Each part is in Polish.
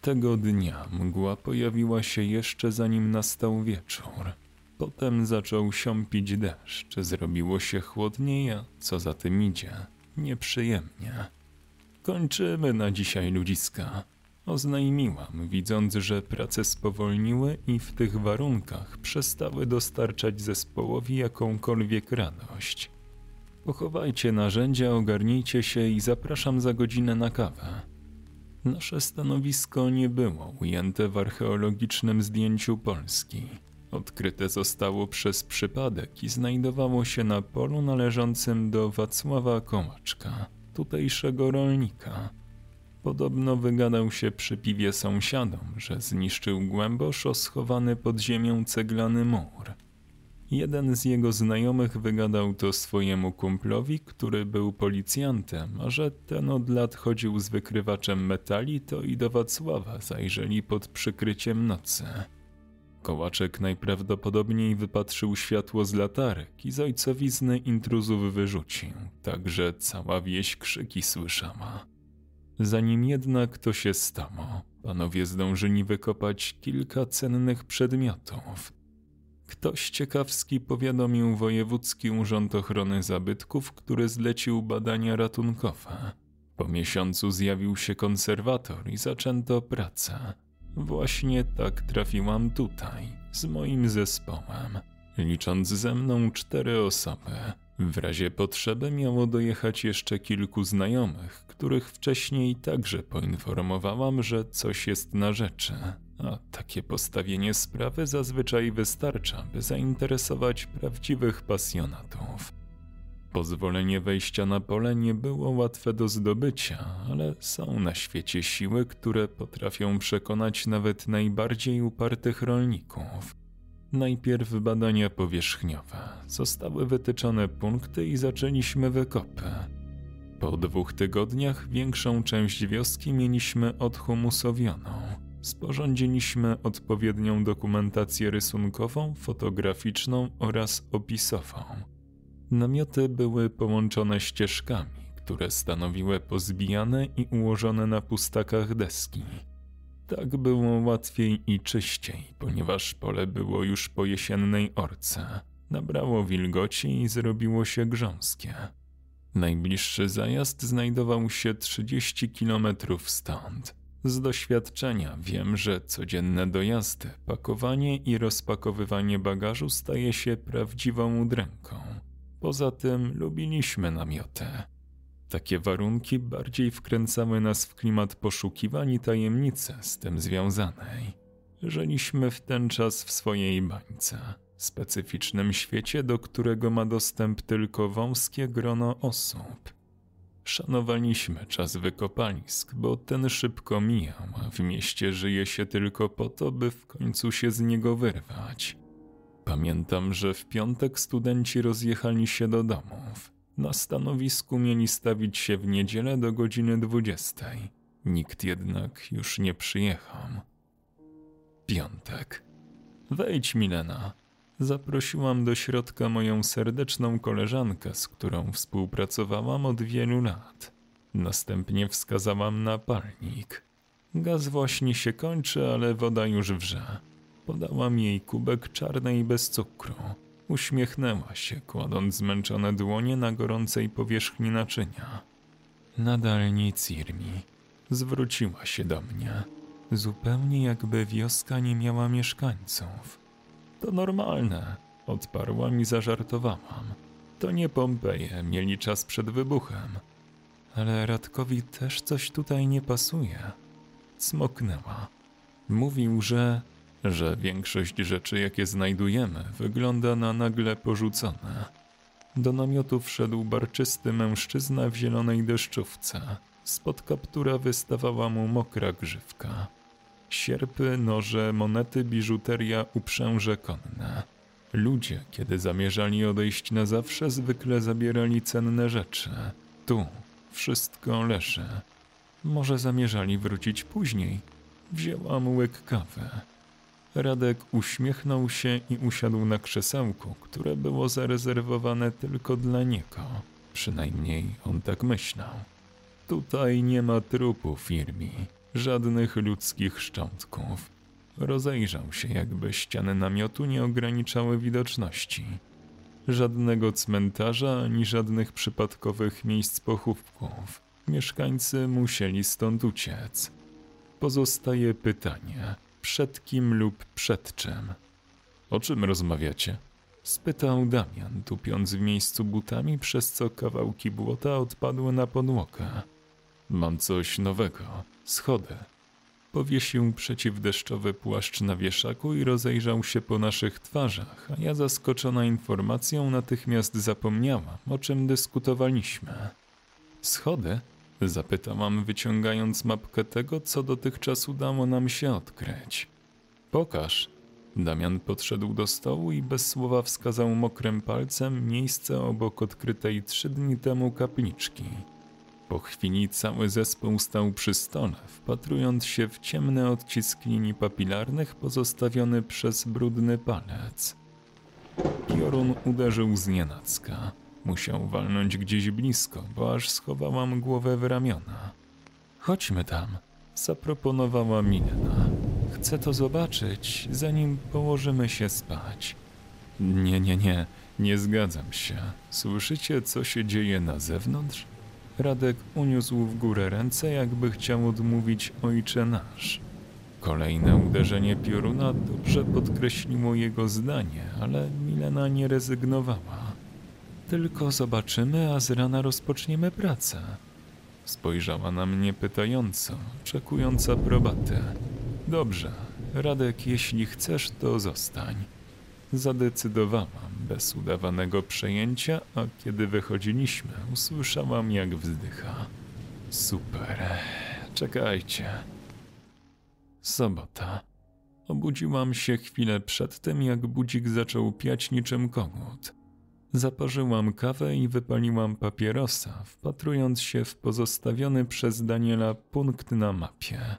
Tego dnia mgła pojawiła się jeszcze zanim nastał wieczór. Potem zaczął siąpić deszcz, zrobiło się chłodniej, a co za tym idzie, nieprzyjemnie. Kończymy na dzisiaj ludziska. Oznajmiłam, widząc, że prace spowolniły i w tych warunkach przestały dostarczać zespołowi jakąkolwiek radość. Pochowajcie narzędzia, ogarnijcie się i zapraszam za godzinę na kawę. Nasze stanowisko nie było ujęte w archeologicznym zdjęciu Polski. Odkryte zostało przez przypadek i znajdowało się na polu należącym do Wacława Kołaczka, tutejszego rolnika. Podobno wygadał się przy piwie sąsiadom, że zniszczył głęboszo schowany pod ziemią ceglany mur. Jeden z jego znajomych wygadał to swojemu kumplowi, który był policjantem, a że ten od lat chodził z wykrywaczem metali, to i do Wacława zajrzeli pod przykryciem nocy. Kołaczek najprawdopodobniej wypatrzył światło z latarek i z ojcowizny intruzów wyrzucił, także cała wieś krzyki słyszała. Zanim jednak to się stało, panowie zdążyli wykopać kilka cennych przedmiotów. Ktoś ciekawski powiadomił Wojewódzki Urząd Ochrony Zabytków, który zlecił badania ratunkowe. Po miesiącu zjawił się konserwator i zaczęto pracę. Właśnie tak trafiłam tutaj, z moim zespołem, licząc ze mną cztery osoby. W razie potrzeby miało dojechać jeszcze kilku znajomych, których wcześniej także poinformowałam, że coś jest na rzeczy. A takie postawienie sprawy zazwyczaj wystarcza, by zainteresować prawdziwych pasjonatów. Pozwolenie wejścia na pole nie było łatwe do zdobycia, ale są na świecie siły, które potrafią przekonać nawet najbardziej upartych rolników. Najpierw badania powierzchniowe. Zostały wytyczone punkty i zaczęliśmy wykopy. Po dwóch tygodniach większą część wioski mieliśmy odhumusowioną. Sporządziliśmy odpowiednią dokumentację rysunkową, fotograficzną oraz opisową. Namioty były połączone ścieżkami, które stanowiły pozbijane i ułożone na pustakach deski. Tak było łatwiej i czyściej, ponieważ pole było już po jesiennej orce. Nabrało wilgoci i zrobiło się grząskie. Najbliższy zajazd znajdował się 30 kilometrów stąd. Z doświadczenia wiem, że codzienne dojazdy, pakowanie i rozpakowywanie bagażu staje się prawdziwą udręką. Poza tym lubiliśmy namioty. Takie warunki bardziej wkręcały nas w klimat poszukiwań i tajemnicy z tym związanej. Żyliśmy w ten czas w swojej bańce, specyficznym świecie, do którego ma dostęp tylko wąskie grono osób. Szanowaliśmy czas wykopalisk, bo ten szybko mijał, a w mieście żyje się tylko po to, by w końcu się z niego wyrwać. Pamiętam, że w piątek studenci rozjechali się do domów. Na stanowisku mieli stawić się w niedzielę do godziny 20. Nikt jednak już nie przyjechał. Piątek. Wejdź, Milena. Zaprosiłam do środka moją serdeczną koleżankę, z którą współpracowałam od wielu lat. Następnie wskazałam na palnik. Gaz właśnie się kończy, ale woda już wrze. Podałam jej kubek czarnej bez cukru. Uśmiechnęła się, kładąc zmęczone dłonie na gorącej powierzchni naczynia. Nadal nic, Irmi. Zwróciła się do mnie. Zupełnie jakby wioska nie miała mieszkańców. To normalne, odparłam i zażartowałam. To nie Pompeje, mieli czas przed wybuchem. Ale Radkowi też coś tutaj nie pasuje. Smoknęła. Mówił, że że większość rzeczy, jakie znajdujemy, wygląda na nagle porzucone. Do namiotu wszedł barczysty mężczyzna w zielonej deszczówce. Spod kaptura wystawała mu mokra grzywka. Sierpy, noże, monety, biżuteria, uprzęże konne. Ludzie, kiedy zamierzali odejść na zawsze, zwykle zabierali cenne rzeczy. Tu wszystko leży. Może zamierzali wrócić później. Wzięłam łyk kawy. Radek uśmiechnął się i usiadł na krzesełku, które było zarezerwowane tylko dla niego. Przynajmniej on tak myślał. Tutaj nie ma trupu firmi. Żadnych ludzkich szczątków. Rozejrzał się, jakby ściany namiotu nie ograniczały widoczności. Żadnego cmentarza ani żadnych przypadkowych miejsc pochówków. Mieszkańcy musieli stąd uciec. Pozostaje pytanie: przed kim lub przed czym? O czym rozmawiacie? spytał Damian, tupiąc w miejscu butami, przez co kawałki błota odpadły na podłogę. Mam coś nowego. Schody. Powiesił przeciwdeszczowy płaszcz na wieszaku i rozejrzał się po naszych twarzach, a ja zaskoczona informacją natychmiast zapomniałam, o czym dyskutowaliśmy. Schody? Zapytałam, wyciągając mapkę tego, co dotychczas udało nam się odkryć. Pokaż. Damian podszedł do stołu i bez słowa wskazał mokrym palcem miejsce obok odkrytej trzy dni temu kapliczki. Po chwili cały zespół stał przy stole, wpatrując się w ciemny odcisk linii papilarnych pozostawiony przez brudny palec. Piorun uderzył z nienacka. Musiał walnąć gdzieś blisko, bo aż schowałam głowę w ramiona. Chodźmy tam, zaproponowała Milena. Chcę to zobaczyć, zanim położymy się spać. Nie, nie, nie, nie zgadzam się. Słyszycie, co się dzieje na zewnątrz? Radek uniósł w górę ręce, jakby chciał odmówić ojcze nasz. Kolejne uderzenie pioruna dobrze podkreśliło jego zdanie, ale Milena nie rezygnowała. Tylko zobaczymy, a z rana rozpoczniemy pracę. Spojrzała na mnie pytająco, oczekując aprobaty. Dobrze, Radek, jeśli chcesz, to zostań. Zadecydowałam bez udawanego przejęcia, a kiedy wychodziliśmy, usłyszałam jak wzdycha. Super, czekajcie. Sobota. Obudziłam się chwilę przed tym, jak budzik zaczął piać niczym kogut. Zaparzyłam kawę i wypaliłam papierosa, wpatrując się w pozostawiony przez Daniela punkt na mapie.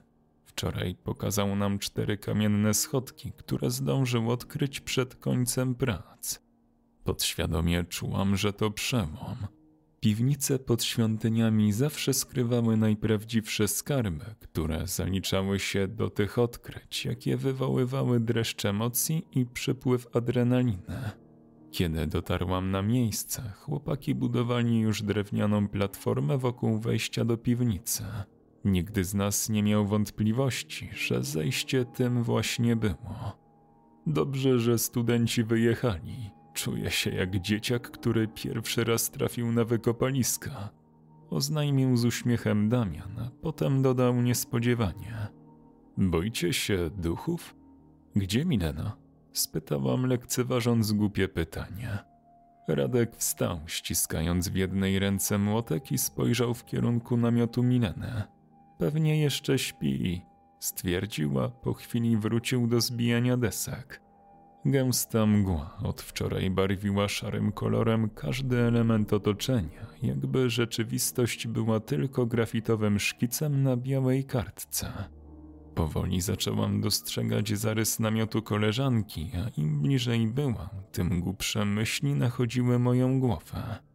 Wczoraj pokazał nam cztery kamienne schodki, które zdążył odkryć przed końcem prac. Podświadomie czułam, że to przełom. Piwnice pod świątyniami zawsze skrywały najprawdziwsze skarby, które zaliczały się do tych odkryć, jakie wywoływały dreszcz emocji i przypływ adrenaliny. Kiedy dotarłam na miejsce, chłopaki budowali już drewnianą platformę wokół wejścia do piwnicy. Nigdy z nas nie miał wątpliwości, że zejście tym właśnie było. Dobrze, że studenci wyjechali. Czuję się jak dzieciak, który pierwszy raz trafił na wykopaliska. Oznajmił z uśmiechem Damian, a potem dodał niespodziewanie. Boicie się duchów? Gdzie Milena? Spytałam lekceważąc głupie pytanie. Radek wstał, ściskając w jednej ręce młotek i spojrzał w kierunku namiotu Mileny. Pewnie jeszcze śpi, stwierdziła, po chwili wrócił do zbijania desek. Gęsta mgła od wczoraj barwiła szarym kolorem każdy element otoczenia, jakby rzeczywistość była tylko grafitowym szkicem na białej kartce. Powoli zaczęłam dostrzegać zarys namiotu koleżanki, a im bliżej byłam, tym głupsze myśli nachodziły moją głowę.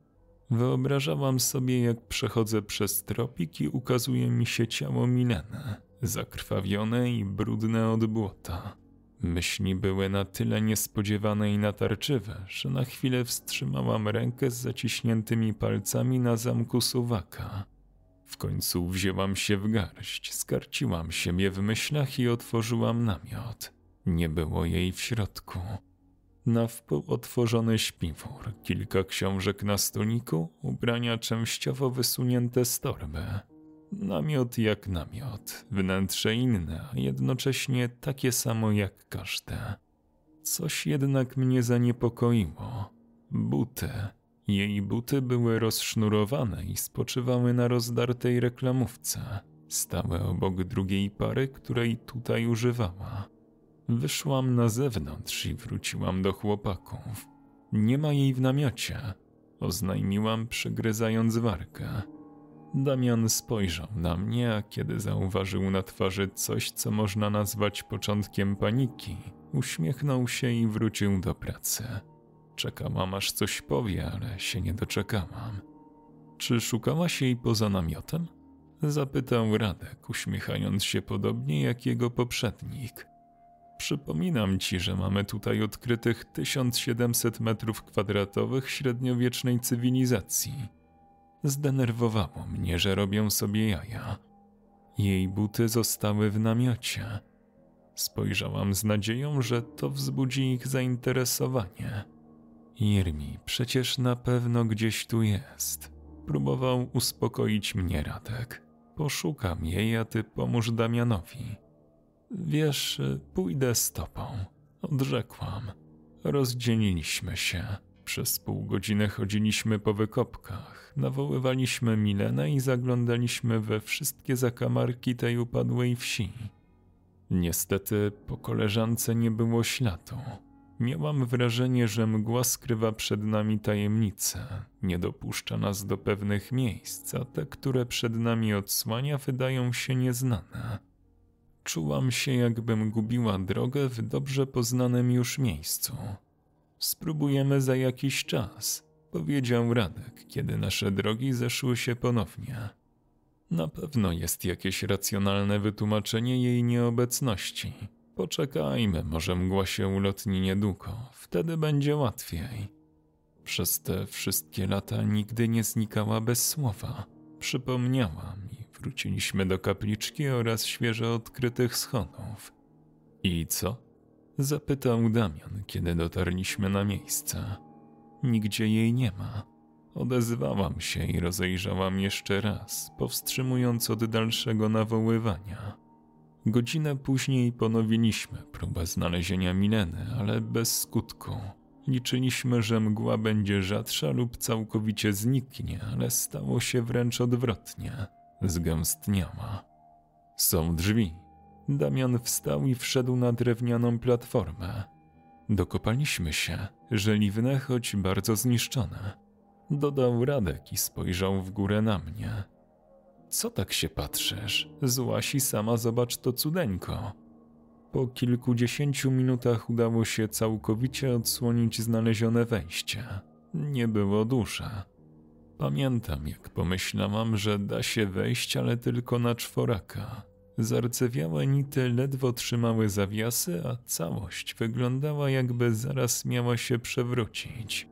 Wyobrażałam sobie, jak przechodzę przez tropik i ukazuje mi się ciało Mileny, zakrwawione i brudne od błota. Myśli były na tyle niespodziewane i natarczywe, że na chwilę wstrzymałam rękę z zaciśniętymi palcami na zamku suwaka. W końcu wzięłam się w garść, skarciłam siebie w myślach i otworzyłam namiot. Nie było jej w środku. Na wpół otworzony śpiwór, kilka książek na stoliku, ubrania częściowo wysunięte z torby. Namiot jak namiot, wnętrze inne, a jednocześnie takie samo jak każde. Coś jednak mnie zaniepokoiło. Buty. Jej buty były rozsznurowane i spoczywały na rozdartej reklamówce. Stały obok drugiej pary, której tutaj używała. Wyszłam na zewnątrz i wróciłam do chłopaków. Nie ma jej w namiocie, oznajmiłam, przygryzając warkę. Damian spojrzał na mnie, a kiedy zauważył na twarzy coś, co można nazwać początkiem paniki, uśmiechnął się i wrócił do pracy. Czekałam, aż coś powie, ale się nie doczekałam. Czy szukałaś jej poza namiotem? Zapytał Radek, uśmiechając się podobnie jak jego poprzednik. Przypominam ci, że mamy tutaj odkrytych 1700 metrów kwadratowych średniowiecznej cywilizacji. Zdenerwowało mnie, że robią sobie jaja. Jej buty zostały w namiocie. Spojrzałam z nadzieją, że to wzbudzi ich zainteresowanie. Irmi, przecież na pewno gdzieś tu jest. Próbował uspokoić mnie Radek. Poszukam jej, a ty pomóż Damianowi. Wiesz, pójdę z tobą. Odrzekłam. Rozdzieliliśmy się. Przez pół godziny chodziliśmy po wykopkach, nawoływaliśmy Milenę i zaglądaliśmy we wszystkie zakamarki tej upadłej wsi. Niestety po koleżance nie było śladu. Miałam wrażenie, że mgła skrywa przed nami tajemnice, nie dopuszcza nas do pewnych miejsc, a te, które przed nami odsłania, wydają się nieznane. Czułam się, jakbym gubiła drogę w dobrze poznanym już miejscu. Spróbujemy za jakiś czas, powiedział Radek, kiedy nasze drogi zeszły się ponownie. Na pewno jest jakieś racjonalne wytłumaczenie jej nieobecności. Poczekajmy, może mgła się ulotni niedługo, wtedy będzie łatwiej. Przez te wszystkie lata nigdy nie znikała bez słowa. Przypomniała mi, wróciliśmy do kapliczki oraz świeżo odkrytych schodów. I co? Zapytał Damian, kiedy dotarliśmy na miejsce. Nigdzie jej nie ma. Odezwałam się i rozejrzałam jeszcze raz, powstrzymując od dalszego nawoływania. Godzinę później ponowiliśmy próbę znalezienia Mileny, ale bez skutku. Liczyliśmy, że mgła będzie rzadsza lub całkowicie zniknie, ale stało się wręcz odwrotnie. Zgęstniała. Są drzwi. Damian wstał i wszedł na drewnianą platformę. Dokopaliśmy się, żeliwne, choć bardzo zniszczone. Dodał Radek i spojrzał w górę na mnie. Co tak się patrzysz? Złasi sama zobacz to cudeńko. Po kilkudziesięciu minutach udało się całkowicie odsłonić znalezione wejście. Nie było duże. Pamiętam, jak pomyślałam, że da się wejść, ale tylko na czworaka. Zarcewiałe nity ledwo trzymały zawiasy, a całość wyglądała jakby zaraz miała się przewrócić.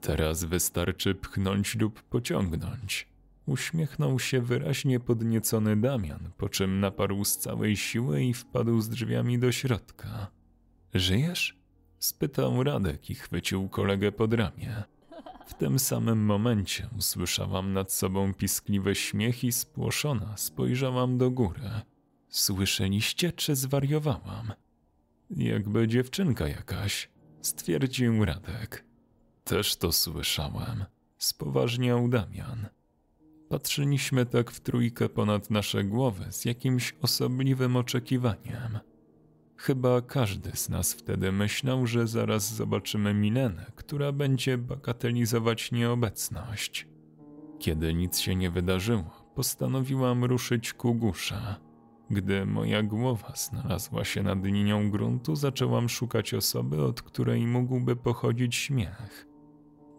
Teraz wystarczy pchnąć lub pociągnąć. Uśmiechnął się wyraźnie podniecony Damian, po czym naparł z całej siły i wpadł z drzwiami do środka. Żyjesz? spytał Radek i chwycił kolegę pod ramię. W tym samym momencie usłyszałam nad sobą piskliwy śmiech i spłoszona spojrzałam do góry. Słyszeliście, czy zwariowałam? Jakby dziewczynka jakaś, stwierdził Radek. Też to słyszałem, spoważniał Damian. Patrzyliśmy tak w trójkę ponad nasze głowy z jakimś osobliwym oczekiwaniem. Chyba każdy z nas wtedy myślał, że zaraz zobaczymy Milenę, która będzie bagatelizować nieobecność. Kiedy nic się nie wydarzyło, postanowiłam ruszyć ku górze. Gdy moja głowa znalazła się nad linią gruntu, zaczęłam szukać osoby, od której mógłby pochodzić śmiech.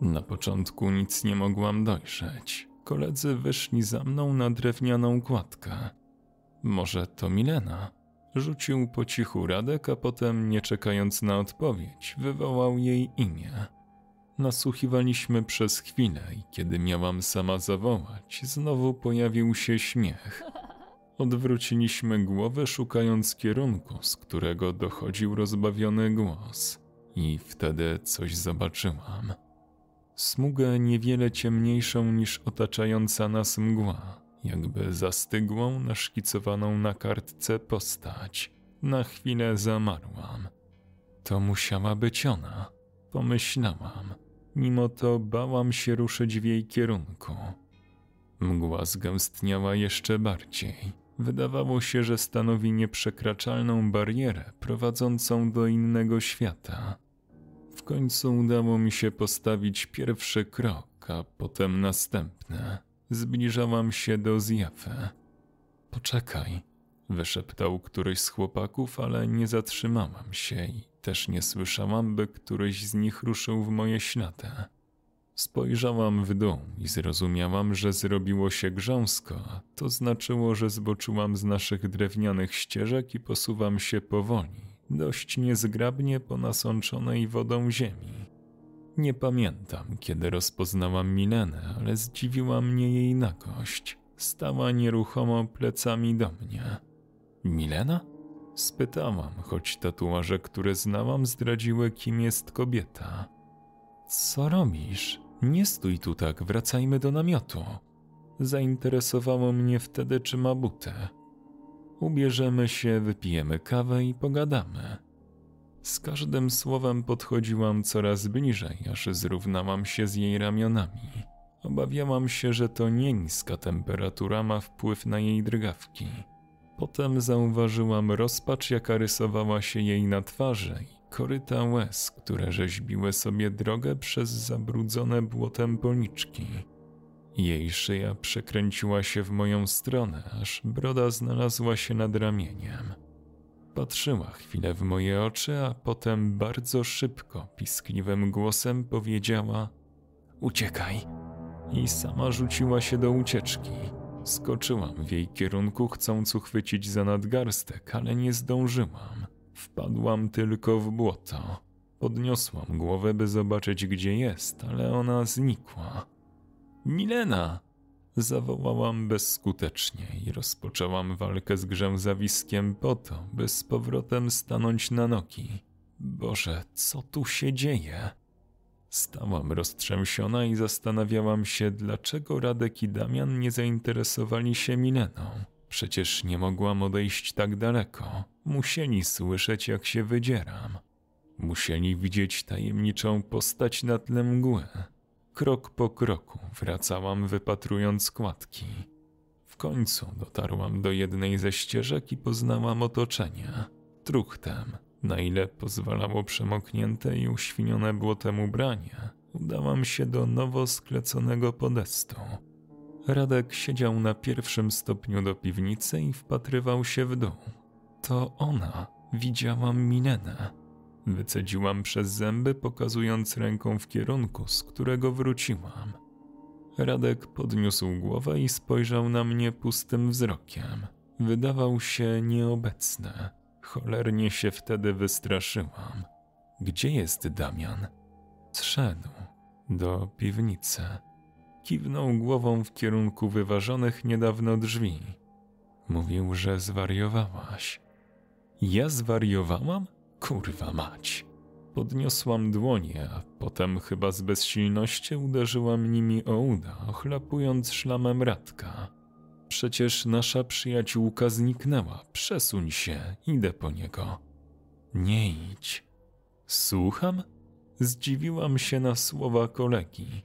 Na początku nic nie mogłam dojrzeć. Koledzy wyszli za mną na drewnianą kładkę. Może to Milena? Rzucił po cichu Radek, a potem, nie czekając na odpowiedź, wywołał jej imię. Nasłuchiwaliśmy przez chwilę i kiedy miałam sama zawołać, znowu pojawił się śmiech. Odwróciliśmy głowę, szukając kierunku, z którego dochodził rozbawiony głos. I wtedy coś zobaczyłam. Smugę niewiele ciemniejszą niż otaczająca nas mgła, jakby zastygłą, naszkicowaną na kartce postać. Na chwilę zamarłam. To musiała być ona, pomyślałam. Mimo to bałam się ruszyć w jej kierunku. Mgła zgęstniała jeszcze bardziej. Wydawało się, że stanowi nieprzekraczalną barierę prowadzącą do innego świata. W końcu udało mi się postawić pierwszy krok, a potem następny. Zbliżałam się do zjawy. Poczekaj, wyszeptał któryś z chłopaków, ale nie zatrzymałam się i też nie słyszałam, by któryś z nich ruszył w moje ślady. Spojrzałam w dół i zrozumiałam, że zrobiło się grząsko, to znaczyło, że zboczyłam z naszych drewnianych ścieżek i posuwam się powoli, dość niezgrabnie po nasączonej wodą ziemi. Nie pamiętam, kiedy rozpoznałam Milenę, ale zdziwiła mnie jej nagość. Stała nieruchomo plecami do mnie. Milena? Spytałam, choć tatuaże, które znałam, zdradziły, kim jest kobieta. Co robisz? Nie stój tu tak, wracajmy do namiotu. Zainteresowało mnie wtedy, czy ma butę. Ubierzemy się, wypijemy kawę i pogadamy. Z każdym słowem podchodziłam coraz bliżej, aż zrównałam się z jej ramionami. Obawiałam się, że to nie niska temperatura ma wpływ na jej drgawki. Potem zauważyłam rozpacz, jaka rysowała się jej na twarzy i koryta łez, które rzeźbiły sobie drogę przez zabrudzone błotem policzki. Jej szyja przekręciła się w moją stronę, aż broda znalazła się nad ramieniem. Patrzyła chwilę w moje oczy, a potem bardzo szybko, piskliwym głosem powiedziała: Uciekaj! I sama rzuciła się do ucieczki. Skoczyłam w jej kierunku, chcąc uchwycić za nadgarstek, ale nie zdążyłam. Wpadłam tylko w błoto. Podniosłam głowę, by zobaczyć, gdzie jest, ale ona znikła. Milena! Zawołałam bezskutecznie i rozpoczęłam walkę z grzęzawiskiem po to, by z powrotem stanąć na nogi. Boże, co tu się dzieje? Stałam roztrzęsiona i zastanawiałam się, dlaczego Radek i Damian nie zainteresowali się Mileną. Przecież nie mogłam odejść tak daleko. Musieli słyszeć, jak się wydzieram. Musieli widzieć tajemniczą postać na tle mgły. Krok po kroku wracałam, wypatrując kładki. W końcu dotarłam do jednej ze ścieżek i poznałam otoczenie. Truchtem, na ile pozwalało przemoknięte i uświnione błotem ubranie, udałam się do nowo skleconego podestu. Radek siedział na pierwszym stopniu do piwnicy i wpatrywał się w dół. To ona. Widziałam Milenę. Wycedziłam przez zęby, pokazując ręką w kierunku, z którego wróciłam. Radek podniósł głowę i spojrzał na mnie pustym wzrokiem. Wydawał się nieobecny. Cholernie się wtedy wystraszyłam. Gdzie jest Damian? Zszedł do piwnicy. Kiwnął głową w kierunku wyważonych niedawno drzwi. Mówił, że zwariowałaś. Ja zwariowałam? Kurwa mać. Podniosłam dłonie, a potem chyba z bezsilności uderzyłam nimi o uda, ochlapując szlamem Radka. Przecież nasza przyjaciółka zniknęła. Przesuń się, idę po niego. Nie idź. Słucham? Zdziwiłam się na słowa kolegi.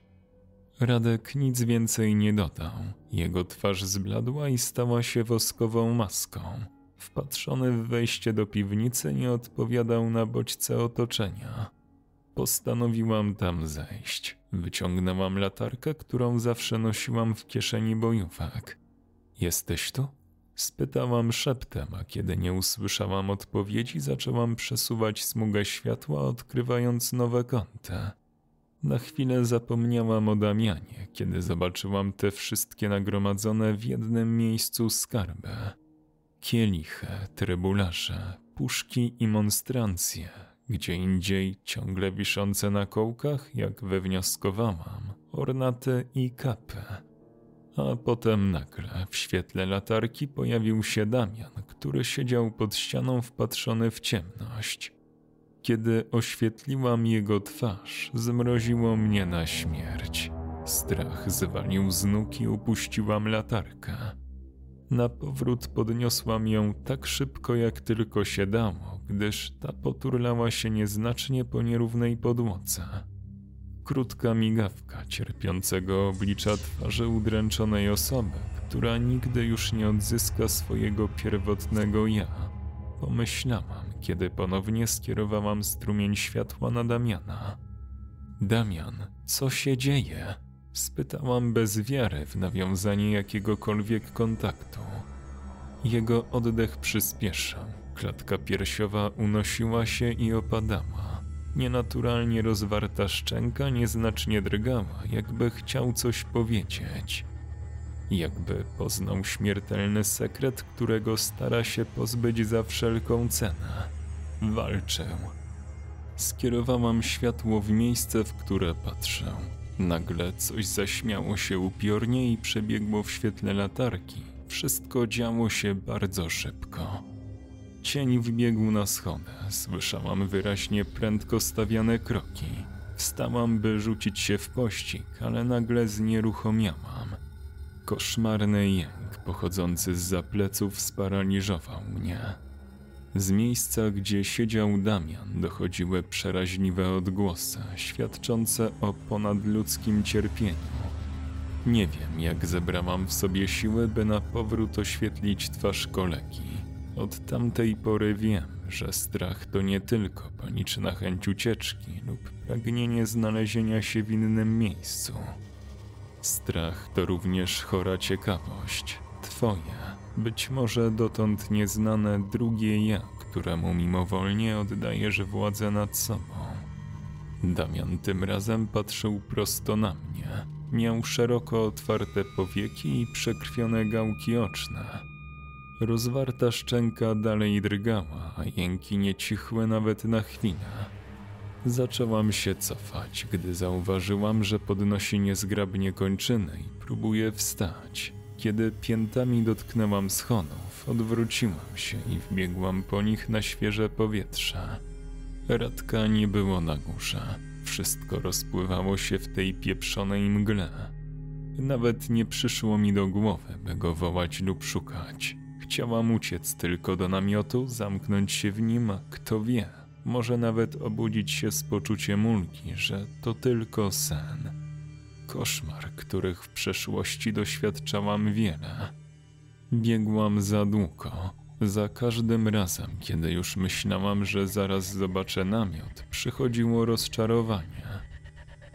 Radek nic więcej nie dodał. Jego twarz zbladła i stała się woskową maską. Wpatrzony w wejście do piwnicy nie odpowiadał na bodźce otoczenia. Postanowiłam tam zejść. Wyciągnęłam latarkę, którą zawsze nosiłam w kieszeni bojówek. Jesteś tu? Spytałam szeptem, a kiedy nie usłyszałam odpowiedzi, zaczęłam przesuwać smugę światła, odkrywając nowe kąty. Na chwilę zapomniałam o Damianie, kiedy zobaczyłam te wszystkie nagromadzone w jednym miejscu skarby. Kielichy, trybularze, puszki i monstrancje, gdzie indziej ciągle wiszące na kołkach, jak wywnioskowałam, ornaty i kapy. A potem nagle w świetle latarki pojawił się Damian, który siedział pod ścianą wpatrzony w ciemność. Kiedy oświetliłam jego twarz, zmroziło mnie na śmierć. Strach zwalił z nóg i upuściłam latarkę. Na powrót podniosłam ją tak szybko, jak tylko się dało, gdyż ta poturlała się nieznacznie po nierównej podłodze. Krótka migawka cierpiącego oblicza twarzy udręczonej osoby, która nigdy już nie odzyska swojego pierwotnego ja. Pomyślałam, kiedy ponownie skierowałam strumień światła na Damiana. Damian, co się dzieje? Spytałam bez wiary w nawiązanie jakiegokolwiek kontaktu. Jego oddech przyspieszał, klatka piersiowa unosiła się i opadała. Nienaturalnie rozwarta szczęka nieznacznie drgała, jakby chciał coś powiedzieć. Jakby poznał śmiertelny sekret, którego stara się pozbyć za wszelką cenę. Walczył. Skierowałam światło w miejsce, w które patrzę. Nagle coś zaśmiało się upiornie i przebiegło w świetle latarki. Wszystko działo się bardzo szybko. Cień wbiegł na schody. Słyszałam wyraźnie prędko stawiane kroki. Wstałam, by rzucić się w pościg, ale nagle znieruchomiałam. Koszmarny jęk pochodzący z zapleców sparaliżował mnie. Z miejsca, gdzie siedział Damian, dochodziły przeraźliwe odgłosy, świadczące o ponadludzkim cierpieniu. Nie wiem, jak zebrałam w sobie siły, by na powrót oświetlić twarz kolegi. Od tamtej pory wiem, że strach to nie tylko paniczna chęć ucieczki lub pragnienie znalezienia się w innym miejscu. Strach to również chora ciekawość, twoje, być może dotąd nieznane drugie ja, któremu mimowolnie oddajesz władzę nad sobą. Damian tym razem patrzył prosto na mnie. Miał szeroko otwarte powieki i przekrwione gałki oczne. Rozwarta szczęka dalej drgała, a jęki nie cichły nawet na chwilę. Zaczęłam się cofać, gdy zauważyłam, że podnosi niezgrabnie kończyny i próbuje wstać. Kiedy piętami dotknęłam schodów, odwróciłam się i wbiegłam po nich na świeże powietrze. Radka nie było na górze. Wszystko rozpływało się w tej pieprzonej mgle. Nawet nie przyszło mi do głowy, by go wołać lub szukać. Chciałam uciec tylko do namiotu, zamknąć się w nim, a kto wie, może nawet obudzić się z poczuciem ulgi, że to tylko sen. Koszmar, których w przeszłości doświadczałam wiele. Biegłam za długo. Za każdym razem, kiedy już myślałam, że zaraz zobaczę namiot, przychodziło rozczarowanie.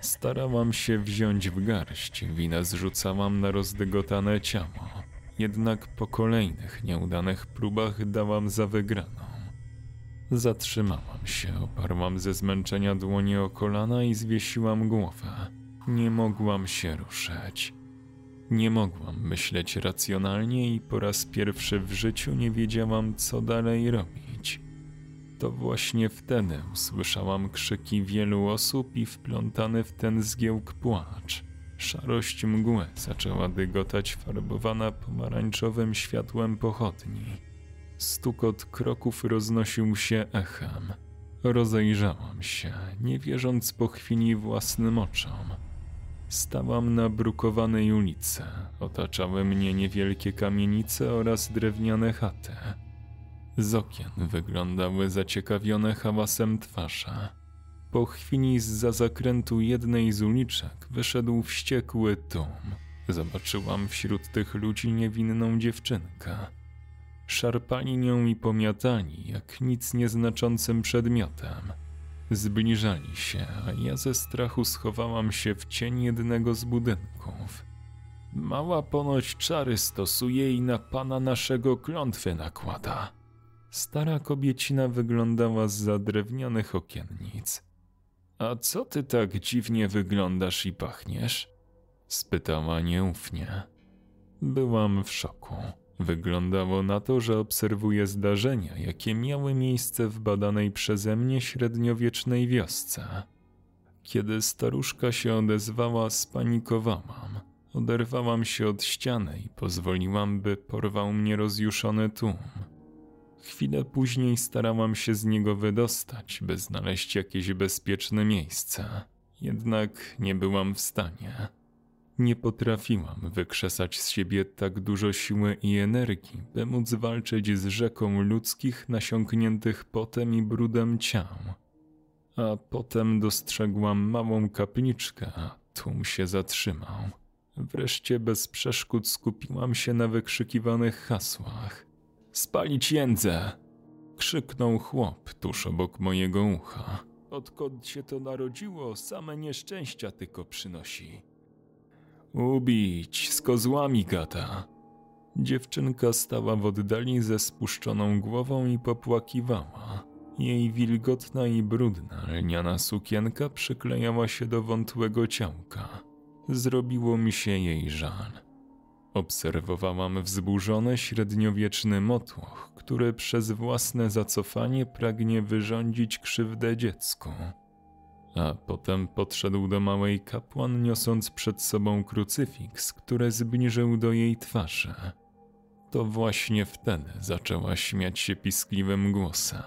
Starałam się wziąć w garść, winę zrzucałam na rozdygotane ciało. Jednak po kolejnych nieudanych próbach dałam za wygraną. Zatrzymałam się, oparłam ze zmęczenia dłonie o kolana i zwiesiłam głowę. Nie mogłam się ruszyć. Nie mogłam myśleć racjonalnie i po raz pierwszy w życiu nie wiedziałam, co dalej robić. To właśnie wtedy usłyszałam krzyki wielu osób i wplątany w ten zgiełk płacz. Szarość mgły zaczęła dygotać farbowana pomarańczowym światłem pochodni. Stukot kroków roznosił się echem. Rozejrzałam się, nie wierząc po chwili własnym oczom. Stałam na brukowanej ulicy. Otaczały mnie niewielkie kamienice oraz drewniane chaty. Z okien wyglądały zaciekawione hałasem twarze. Po chwili z zakrętu jednej z uliczek wyszedł wściekły tłum. Zobaczyłam wśród tych ludzi niewinną dziewczynkę. Szarpali nią i pomiatali, jak nic nieznaczącym przedmiotem. Zbliżali się, a ja ze strachu schowałam się w cień jednego z budynków. Mała ponoć czary stosuje i na pana naszego klątwy nakłada. Stara kobiecina wyglądała z drewnianych okiennic. A co ty tak dziwnie wyglądasz i pachniesz? Spytała nieufnie. Byłam w szoku. Wyglądało na to, że obserwuję zdarzenia, jakie miały miejsce w badanej przeze mnie średniowiecznej wiosce. Kiedy staruszka się odezwała, spanikowałam. Oderwałam się od ściany i pozwoliłam, by porwał mnie rozjuszony tłum. Chwilę później starałam się z niego wydostać, by znaleźć jakieś bezpieczne miejsce. Jednak nie byłam w stanie. Nie potrafiłam wykrzesać z siebie tak dużo siły i energii, by móc walczyć z rzeką ludzkich nasiąkniętych potem i brudem ciał. A potem dostrzegłam małą kapliczkę, a tłum się zatrzymał. Wreszcie bez przeszkód skupiłam się na wykrzykiwanych hasłach. Spalić jędzę! Krzyknął chłop tuż obok mojego ucha. Odkąd się to narodziło, same nieszczęścia tylko przynosi. Ubić, z kozłami gada. Dziewczynka stała w oddali ze spuszczoną głową i popłakiwała. Jej wilgotna i brudna lniana sukienka przyklejała się do wątłego ciałka. Zrobiło mi się jej żal. Obserwowałam wzburzony średniowieczny motłoch, który przez własne zacofanie pragnie wyrządzić krzywdę dziecku. A potem podszedł do małej kapłan, niosąc przed sobą krucyfiks, który zbliżył do jej twarzy. To właśnie wtedy zaczęła śmiać się piskliwym głosem.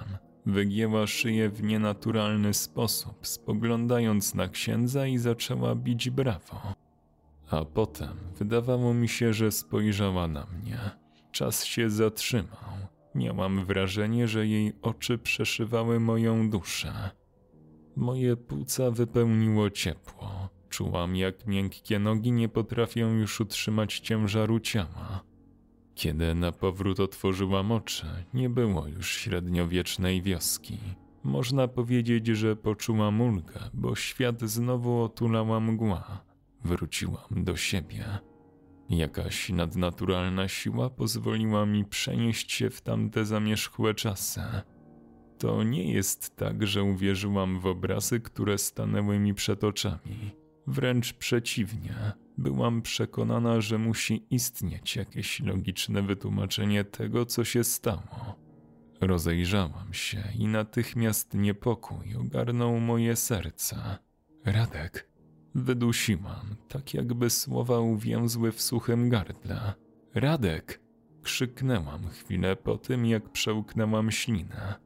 Wygięła szyję w nienaturalny sposób, spoglądając na księdza i zaczęła bić brawo. A potem wydawało mi się, że spojrzała na mnie. Czas się zatrzymał. Miałam wrażenie, że jej oczy przeszywały moją duszę. Moje płuca wypełniło ciepło. Czułam, jak miękkie nogi nie potrafią już utrzymać ciężaru ciała. Kiedy na powrót otworzyłam oczy, nie było już średniowiecznej wioski. Można powiedzieć, że poczułam ulgę, bo świat znowu otulała mgła. Wróciłam do siebie. Jakaś nadnaturalna siła pozwoliła mi przenieść się w tamte zamierzchłe czasy. To nie jest tak, że uwierzyłam w obrazy, które stanęły mi przed oczami. Wręcz przeciwnie, byłam przekonana, że musi istnieć jakieś logiczne wytłumaczenie tego, co się stało. Rozejrzałam się i natychmiast niepokój ogarnął moje serce. Radek, wydusiłam, tak jakby słowa uwięzły w suchym gardle. Radek! Krzyknęłam chwilę po tym, jak przełknęłam ślinę.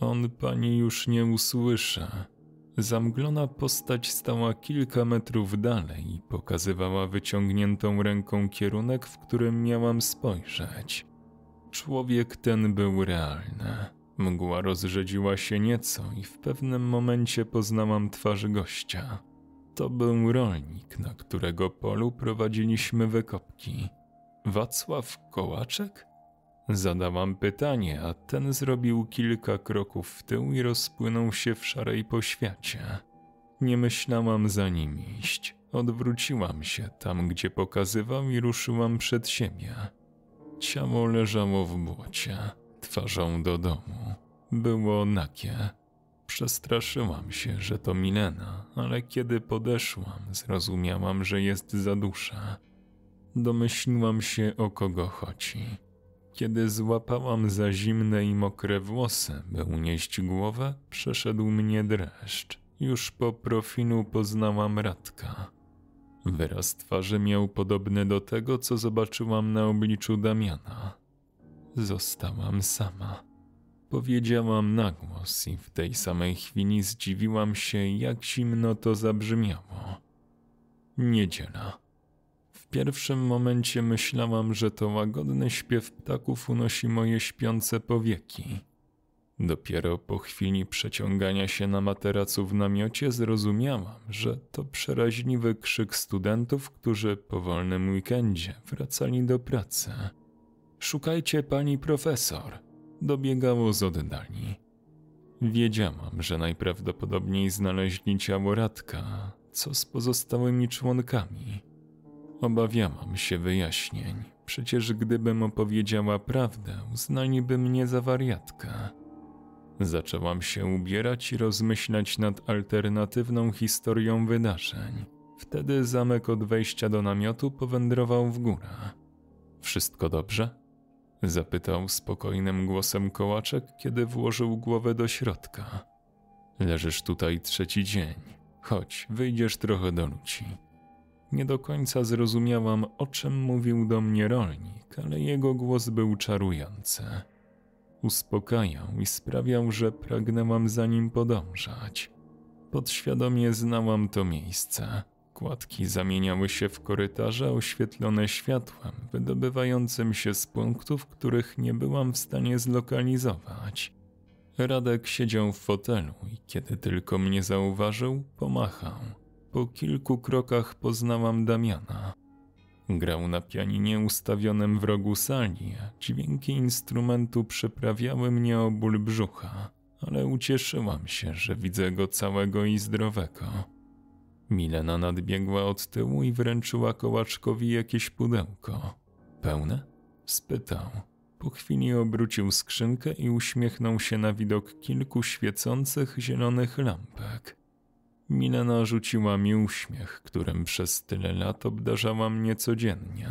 On pani już nie usłyszy. Zamglona postać stała kilka metrów dalej i pokazywała wyciągniętą ręką kierunek, w którym miałam spojrzeć. Człowiek ten był realny. Mgła rozrzedziła się nieco i w pewnym momencie poznałam twarz gościa. To był rolnik, na którego polu prowadziliśmy wykopki. Wacław Kołaczek? Zadałam pytanie, a ten zrobił kilka kroków w tył i rozpłynął się w szarej poświacie. Nie myślałam za nim iść. Odwróciłam się tam, gdzie pokazywał i ruszyłam przed siebie. Ciało leżało w błocie, twarzą do domu. Było nakie. Przestraszyłam się, że to Milena, ale kiedy podeszłam, zrozumiałam, że jest za dusza. Domyśliłam się, o kogo chodzi. Kiedy złapałam za zimne i mokre włosy, by unieść głowę, przeszedł mnie dreszcz. Już po profilu poznałam Radka. Wyraz twarzy miał podobny do tego, co zobaczyłam na obliczu Damiana. Zostałam sama. Powiedziałam na głos i w tej samej chwili zdziwiłam się, jak zimno to zabrzmiało. Niedziela. Pierwszym momencie myślałam, że to łagodny śpiew ptaków unosi moje śpiące powieki. Dopiero po chwili przeciągania się na materacu w namiocie zrozumiałam, że to przeraźliwy krzyk studentów, którzy po wolnym weekendzie wracali do pracy. Szukajcie pani profesor, dobiegało z oddali. Wiedziałam, że najprawdopodobniej znaleźli ciało Radka, co z pozostałymi członkami. Obawiałam się wyjaśnień. Przecież gdybym opowiedziała prawdę, uznaliby mnie za wariatkę. Zaczęłam się ubierać i rozmyślać nad alternatywną historią wydarzeń. Wtedy zamek od wejścia do namiotu powędrował w górę. Wszystko dobrze? Zapytał spokojnym głosem kołaczek, kiedy włożył głowę do środka. Leżysz tutaj trzeci dzień. Chodź, wyjdziesz trochę do ludzi. Nie do końca zrozumiałam, o czym mówił do mnie rolnik, ale jego głos był czarujący. Uspokajał i sprawiał, że pragnęłam za nim podążać. Podświadomie znałam to miejsce. Kładki zamieniały się w korytarze oświetlone światłem, wydobywającym się z punktów, których nie byłam w stanie zlokalizować. Radek siedział w fotelu i kiedy tylko mnie zauważył, pomachał. Po kilku krokach poznałam Damiana. Grał na pianinie ustawionym w rogu sali, a dźwięki instrumentu przyprawiały mnie o ból brzucha, ale ucieszyłam się, że widzę go całego i zdrowego. Milena nadbiegła od tyłu i wręczyła kołaczkowi jakieś pudełko. Pełne? spytał. Po chwili obrócił skrzynkę i uśmiechnął się na widok kilku świecących zielonych lampek. Milena rzuciła mi uśmiech, którym przez tyle lat obdarzała mnie codziennie.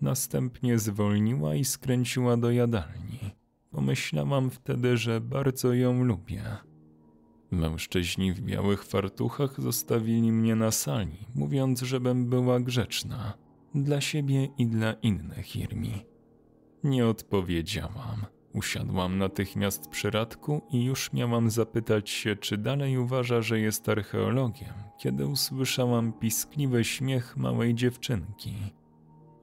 Następnie zwolniła i skręciła do jadalni. Pomyślałam wtedy, że bardzo ją lubię. Mężczyźni w białych fartuchach zostawili mnie na sali, mówiąc, żebym była grzeczna dla siebie i dla innych Irmi. Nie odpowiedziałam. Usiadłam natychmiast przy radku i już miałam zapytać się, czy dalej uważa, że jest archeologiem, kiedy usłyszałam piskliwy śmiech małej dziewczynki.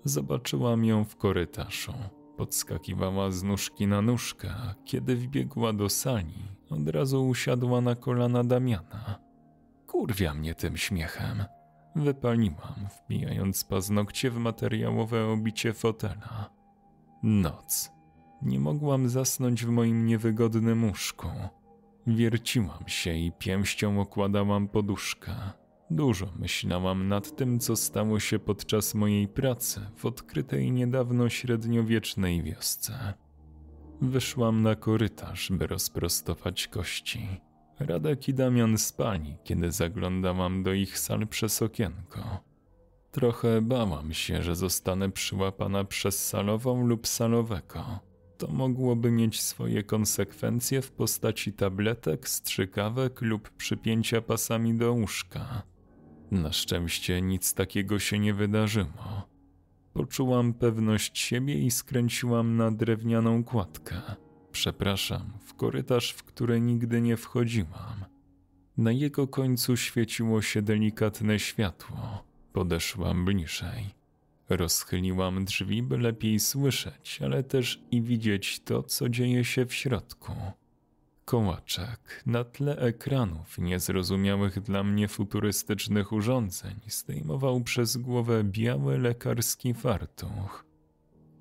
Zobaczyłam ją w korytarzu. Podskakiwała z nóżki na nóżkę, a kiedy wbiegła do sali, od razu usiadła na kolana Damiana. Kurwia mnie tym śmiechem. Wypaliłam, wbijając paznokcie w materiałowe obicie fotela. Noc. Nie mogłam zasnąć w moim niewygodnym łóżku. Wierciłam się i pięścią okładałam poduszkę. Dużo myślałam nad tym, co stało się podczas mojej pracy w odkrytej niedawno średniowiecznej wiosce. Wyszłam na korytarz, by rozprostować kości. Radek i Damian spali, kiedy zaglądałam do ich sal przez okienko. Trochę bałam się, że zostanę przyłapana przez salową lub salowego. To mogłoby mieć swoje konsekwencje w postaci tabletek, strzykawek lub przypięcia pasami do łóżka. Na szczęście nic takiego się nie wydarzyło. Poczułam pewność siebie i skręciłam na drewnianą kładkę. Przepraszam, w korytarz, w który nigdy nie wchodziłam. Na jego końcu świeciło się delikatne światło. Podeszłam bliżej. Rozchyliłam drzwi, by lepiej słyszeć, ale też i widzieć to, co dzieje się w środku. Kołaczek na tle ekranów niezrozumiałych dla mnie futurystycznych urządzeń zdejmował przez głowę biały lekarski fartuch.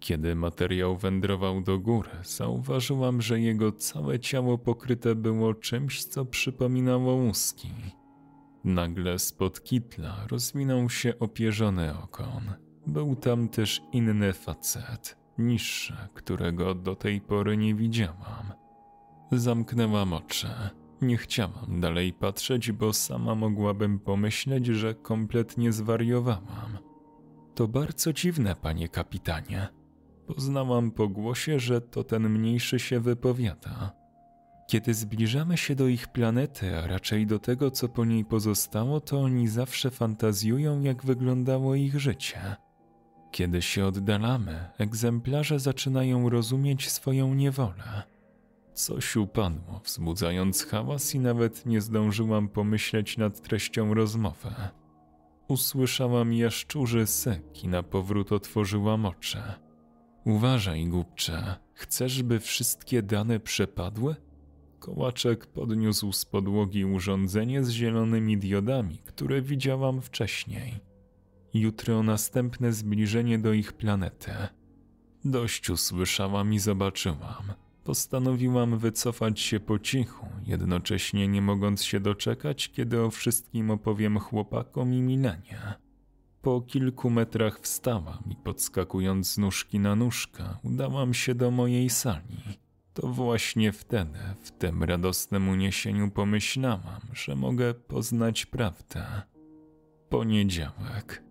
Kiedy materiał wędrował do góry, zauważyłam, że jego całe ciało pokryte było czymś, co przypominało łuski. Nagle spod kitla rozwinął się opierzony ogon. Był tam też inny facet, niższy, którego do tej pory nie widziałam. Zamknęłam oczy. Nie chciałam dalej patrzeć, bo sama mogłabym pomyśleć, że kompletnie zwariowałam. To bardzo dziwne, panie kapitanie. Poznałam po głosie, że to ten mniejszy się wypowiada. Kiedy zbliżamy się do ich planety, a raczej do tego, co po niej pozostało, to oni zawsze fantazjują, jak wyglądało ich życie. Kiedy się oddalamy, egzemplarze zaczynają rozumieć swoją niewolę. Coś upadło, wzbudzając hałas i nawet nie zdążyłam pomyśleć nad treścią rozmowy. Usłyszałam jaszczurzy syk i na powrót otworzyłam oczy. Uważaj, głupcze, chcesz, by wszystkie dane przepadły? Kołaczek podniósł z podłogi urządzenie z zielonymi diodami, które widziałam wcześniej. Jutro następne zbliżenie do ich planety. Dość usłyszałam i zobaczyłam – Postanowiłam wycofać się po cichu, jednocześnie nie mogąc się doczekać, kiedy o wszystkim opowiem chłopakom i Milanie. Po kilku metrach wstałam i podskakując z nóżki na nóżkę, udałam się do mojej sali. To właśnie wtedy, w tym radosnym uniesieniu pomyślałam, że mogę poznać prawdę. Poniedziałek.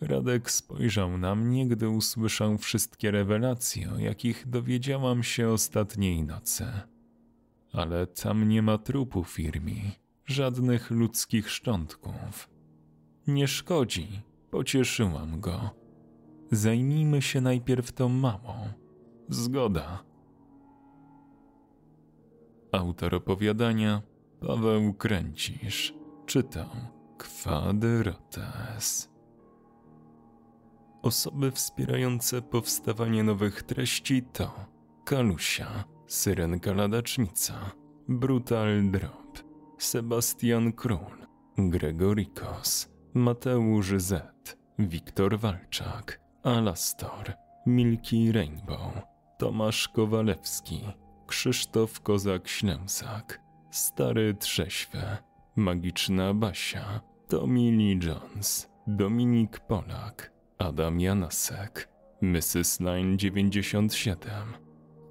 Radek spojrzał na mnie, gdy usłyszał wszystkie rewelacje, o jakich dowiedziałam się ostatniej nocy. Ale tam nie ma trupu firmi, żadnych ludzkich szczątków. Nie szkodzi, pocieszyłam go. Zajmijmy się najpierw tą małą. Zgoda. Autor opowiadania Paweł Kręcisz czytał Kwadrates. Osoby wspierające powstawanie nowych treści to Kalusia, Syrenka Ladacznica, Brutal Drop, Sebastian Król, Gregorikos, Mateusz Z, Wiktor Walczak, Alastor, Milki Rainbow, Tomasz Kowalewski, Krzysztof Kozak-Ślęsak, Stary Trześwy, Magiczna Basia, Tommy Lee Jones, Dominik Polak, Adam Janasek, Mrs. Line 97,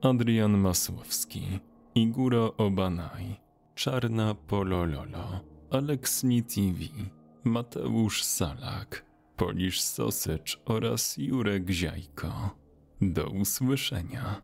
Adrian Masłowski, Iguro Obanaj, Czarna Polololo, Aleksni TV, Mateusz Salak, Polish Sausage oraz Jurek Ziajko. Do usłyszenia.